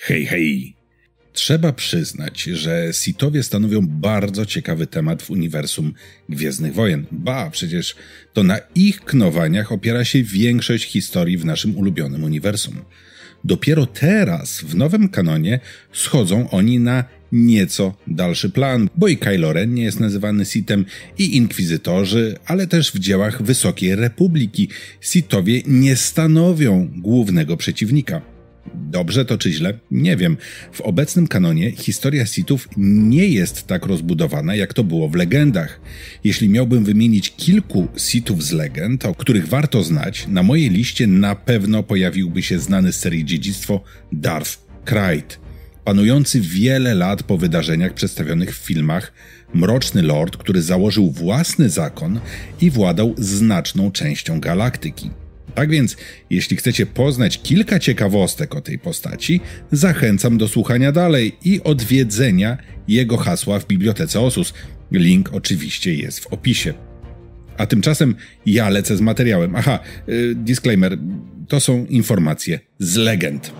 Hej, hej! Trzeba przyznać, że Sithowie stanowią bardzo ciekawy temat w uniwersum Gwiezdnych Wojen. Ba, przecież to na ich knowaniach opiera się większość historii w naszym ulubionym uniwersum. Dopiero teraz, w nowym kanonie, schodzą oni na nieco dalszy plan, bo i Kylo Ren nie jest nazywany Sithem i Inkwizytorzy, ale też w dziełach Wysokiej Republiki Sithowie nie stanowią głównego przeciwnika. Dobrze to czy źle? Nie wiem. W obecnym kanonie historia Sithów nie jest tak rozbudowana, jak to było w legendach. Jeśli miałbym wymienić kilku Sithów z legend, o których warto znać, na mojej liście na pewno pojawiłby się znany z serii Dziedzictwo Darth Krayt. Panujący wiele lat po wydarzeniach przedstawionych w filmach, mroczny lord, który założył własny zakon i władał znaczną częścią galaktyki. Tak więc, jeśli chcecie poznać kilka ciekawostek o tej postaci, zachęcam do słuchania dalej i odwiedzenia jego hasła w Bibliotece Osus. Link oczywiście jest w opisie. A tymczasem ja lecę z materiałem. Aha, yy, disclaimer, to są informacje z legend.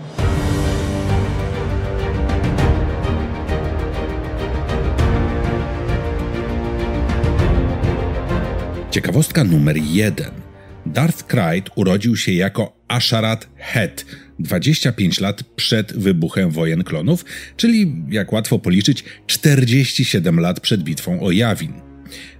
Ciekawostka numer jeden. Darth Krayt urodził się jako Asharat Het 25 lat przed wybuchem wojen klonów, czyli, jak łatwo policzyć, 47 lat przed bitwą o Yavin.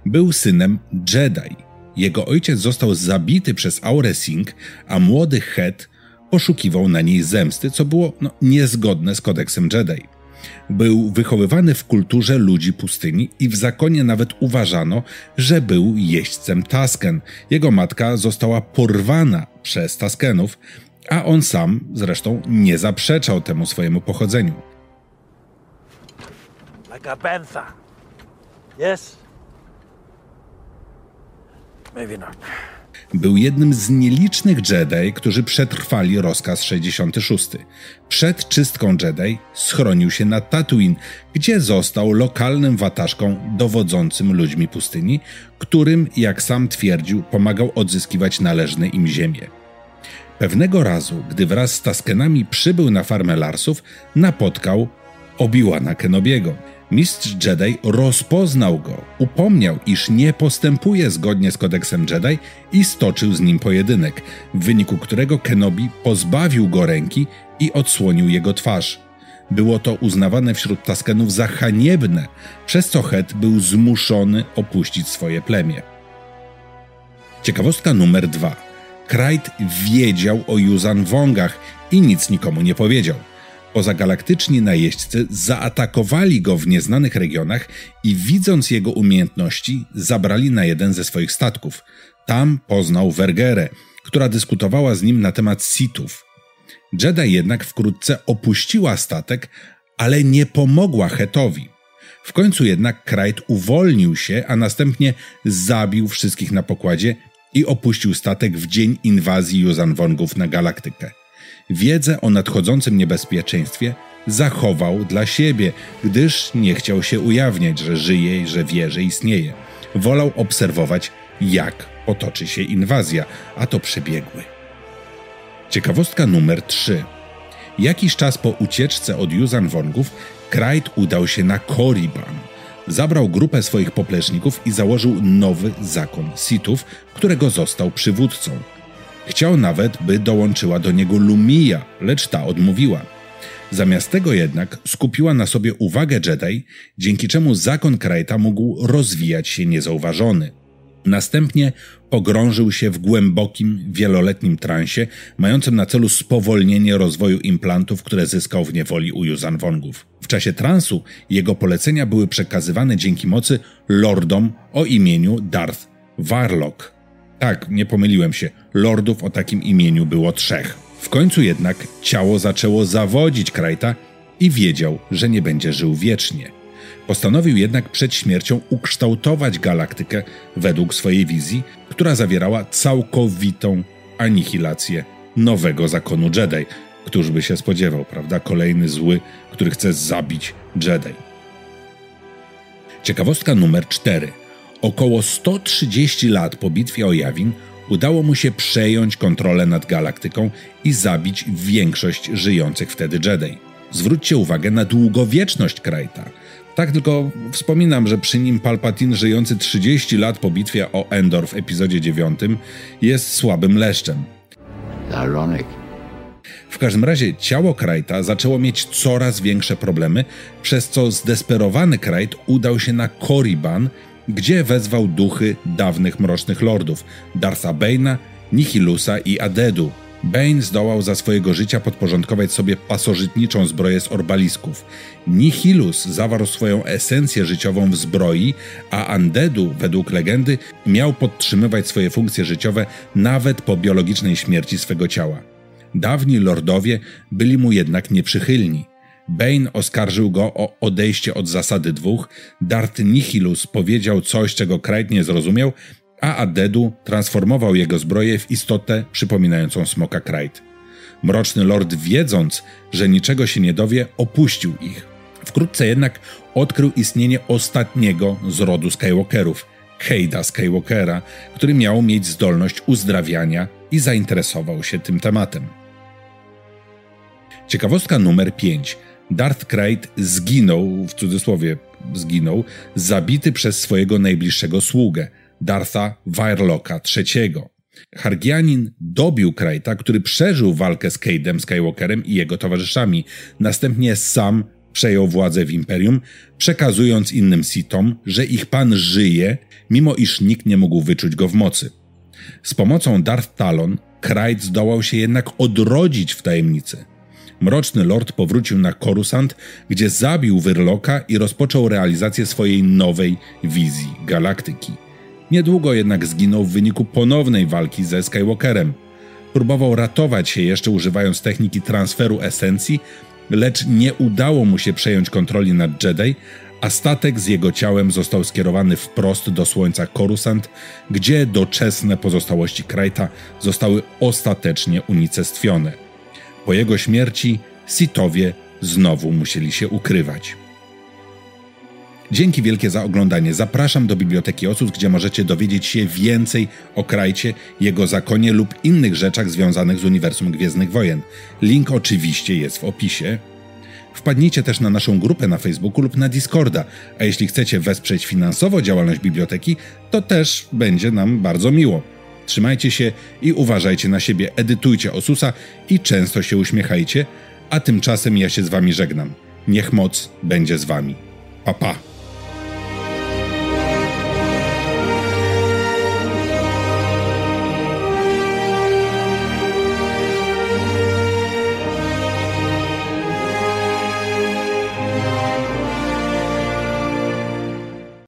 Był synem Jedi. Jego ojciec został zabity przez Aure Singh, a młody Het poszukiwał na niej zemsty, co było no, niezgodne z kodeksem Jedi. Był wychowywany w kulturze ludzi pustyni i w zakonie nawet uważano, że był jeźdźcem Tasken. Jego matka została porwana przez Taskenów, a on sam zresztą nie zaprzeczał temu swojemu pochodzeniu. Like a bantha. Yes? Maybe not. Był jednym z nielicznych Jedi, którzy przetrwali rozkaz 66. Przed czystką Jedi schronił się na Tatooine, gdzie został lokalnym watażką dowodzącym ludźmi pustyni, którym, jak sam twierdził, pomagał odzyskiwać należne im ziemię. Pewnego razu, gdy wraz z Taskenami przybył na farmę Larsów, napotkał Obi-Wana Kenobiego. Mistrz Jedi rozpoznał go, upomniał, iż nie postępuje zgodnie z kodeksem Jedi i stoczył z nim pojedynek, w wyniku którego Kenobi pozbawił go ręki i odsłonił jego twarz. Było to uznawane wśród Taskenów za haniebne, przez co Het był zmuszony opuścić swoje plemię. Ciekawostka numer dwa. Krajt wiedział o Yuzan Wongach i nic nikomu nie powiedział. Pozagalaktyczni najeźdźcy zaatakowali go w nieznanych regionach i widząc jego umiejętności, zabrali na jeden ze swoich statków. Tam poznał Vergerę, która dyskutowała z nim na temat Sithów. Jedi jednak wkrótce opuściła statek, ale nie pomogła Hetowi. W końcu jednak Krajt uwolnił się, a następnie zabił wszystkich na pokładzie i opuścił statek w dzień inwazji Wongów na galaktykę wiedzę o nadchodzącym niebezpieczeństwie zachował dla siebie, gdyż nie chciał się ujawniać, że żyje i że wie, że istnieje. Wolał obserwować, jak potoczy się inwazja, a to przebiegły. Ciekawostka numer 3. Jakiś czas po ucieczce od Yuzan Wongów, Krajt udał się na Korriban. Zabrał grupę swoich popleczników i założył nowy zakon Sithów, którego został przywódcą. Chciał nawet, by dołączyła do niego Lumia, lecz ta odmówiła. Zamiast tego jednak skupiła na sobie uwagę Jedi, dzięki czemu zakon Krajta mógł rozwijać się niezauważony. Następnie pogrążył się w głębokim, wieloletnim transie, mającym na celu spowolnienie rozwoju implantów, które zyskał w niewoli u Yuzan Wongów. W czasie transu jego polecenia były przekazywane dzięki mocy lordom o imieniu Darth Warlock. Tak, nie pomyliłem się. Lordów o takim imieniu było trzech. W końcu jednak ciało zaczęło zawodzić Krajta i wiedział, że nie będzie żył wiecznie. Postanowił jednak przed śmiercią ukształtować galaktykę według swojej wizji, która zawierała całkowitą anihilację nowego zakonu Jedi. Któż by się spodziewał, prawda? Kolejny zły, który chce zabić Jedi. Ciekawostka numer 4. Około 130 lat po bitwie o Jawin udało mu się przejąć kontrolę nad galaktyką i zabić większość żyjących wtedy Jedi. zwróćcie uwagę na długowieczność Krajta. Tak tylko wspominam, że przy nim Palpatine żyjący 30 lat po bitwie o Endor w epizodzie 9 jest słabym leszczem. Ironic. W każdym razie ciało Krajta zaczęło mieć coraz większe problemy, przez co zdesperowany Krajt udał się na Korriban, gdzie wezwał duchy dawnych mrocznych lordów Dartha Bane'a, Nihilusa i Adedu. Bane zdołał za swojego życia podporządkować sobie pasożytniczą zbroję z orbalisków. Nihilus zawarł swoją esencję życiową w zbroi, a Undeadu, według legendy, miał podtrzymywać swoje funkcje życiowe nawet po biologicznej śmierci swego ciała. Dawni lordowie byli mu jednak nieprzychylni. Bane oskarżył go o odejście od zasady dwóch, Darth Nihilus powiedział coś, czego Krajt nie zrozumiał, a Adedu transformował jego zbroję w istotę przypominającą smoka Krajt. Mroczny Lord, wiedząc, że niczego się nie dowie, opuścił ich. Wkrótce jednak odkrył istnienie ostatniego z rodu Skywalkerów, Cade'a Skywalkera, który miał mieć zdolność uzdrawiania i zainteresował się tym tematem. Ciekawostka numer 5. Darth Krayt zginął, w cudzysłowie zginął, zabity przez swojego najbliższego sługę, Dartha Wirelocka III. Hargianin dobił Krayta, który przeżył walkę z Cade'em Skywalkerem i jego towarzyszami. Następnie sam przejął władzę w Imperium, przekazując innym Sitom, że ich pan żyje, mimo iż nikt nie mógł wyczuć go w mocy. Z pomocą Darth Talon, Krayt zdołał się jednak odrodzić w tajemnicy. Mroczny Lord powrócił na Coruscant, gdzie zabił Wyrloka i rozpoczął realizację swojej nowej wizji galaktyki. Niedługo jednak zginął w wyniku ponownej walki ze Skywalkerem. Próbował ratować się jeszcze używając techniki transferu esencji, lecz nie udało mu się przejąć kontroli nad Jedi, a statek z jego ciałem został skierowany wprost do słońca Coruscant, gdzie doczesne pozostałości Krajta zostały ostatecznie unicestwione. Po jego śmierci Sitowie znowu musieli się ukrywać. Dzięki wielkie za oglądanie. Zapraszam do Biblioteki Osus, gdzie możecie dowiedzieć się więcej o Krajcie, jego zakonie lub innych rzeczach związanych z uniwersum Gwiezdnych Wojen. Link oczywiście jest w opisie. Wpadnijcie też na naszą grupę na Facebooku lub na Discorda, a jeśli chcecie wesprzeć finansowo działalność biblioteki, to też będzie nam bardzo miło. Trzymajcie się i uważajcie na siebie, edytujcie Osusa i często się uśmiechajcie, a tymczasem ja się z wami żegnam. Niech moc będzie z wami. Pa pa!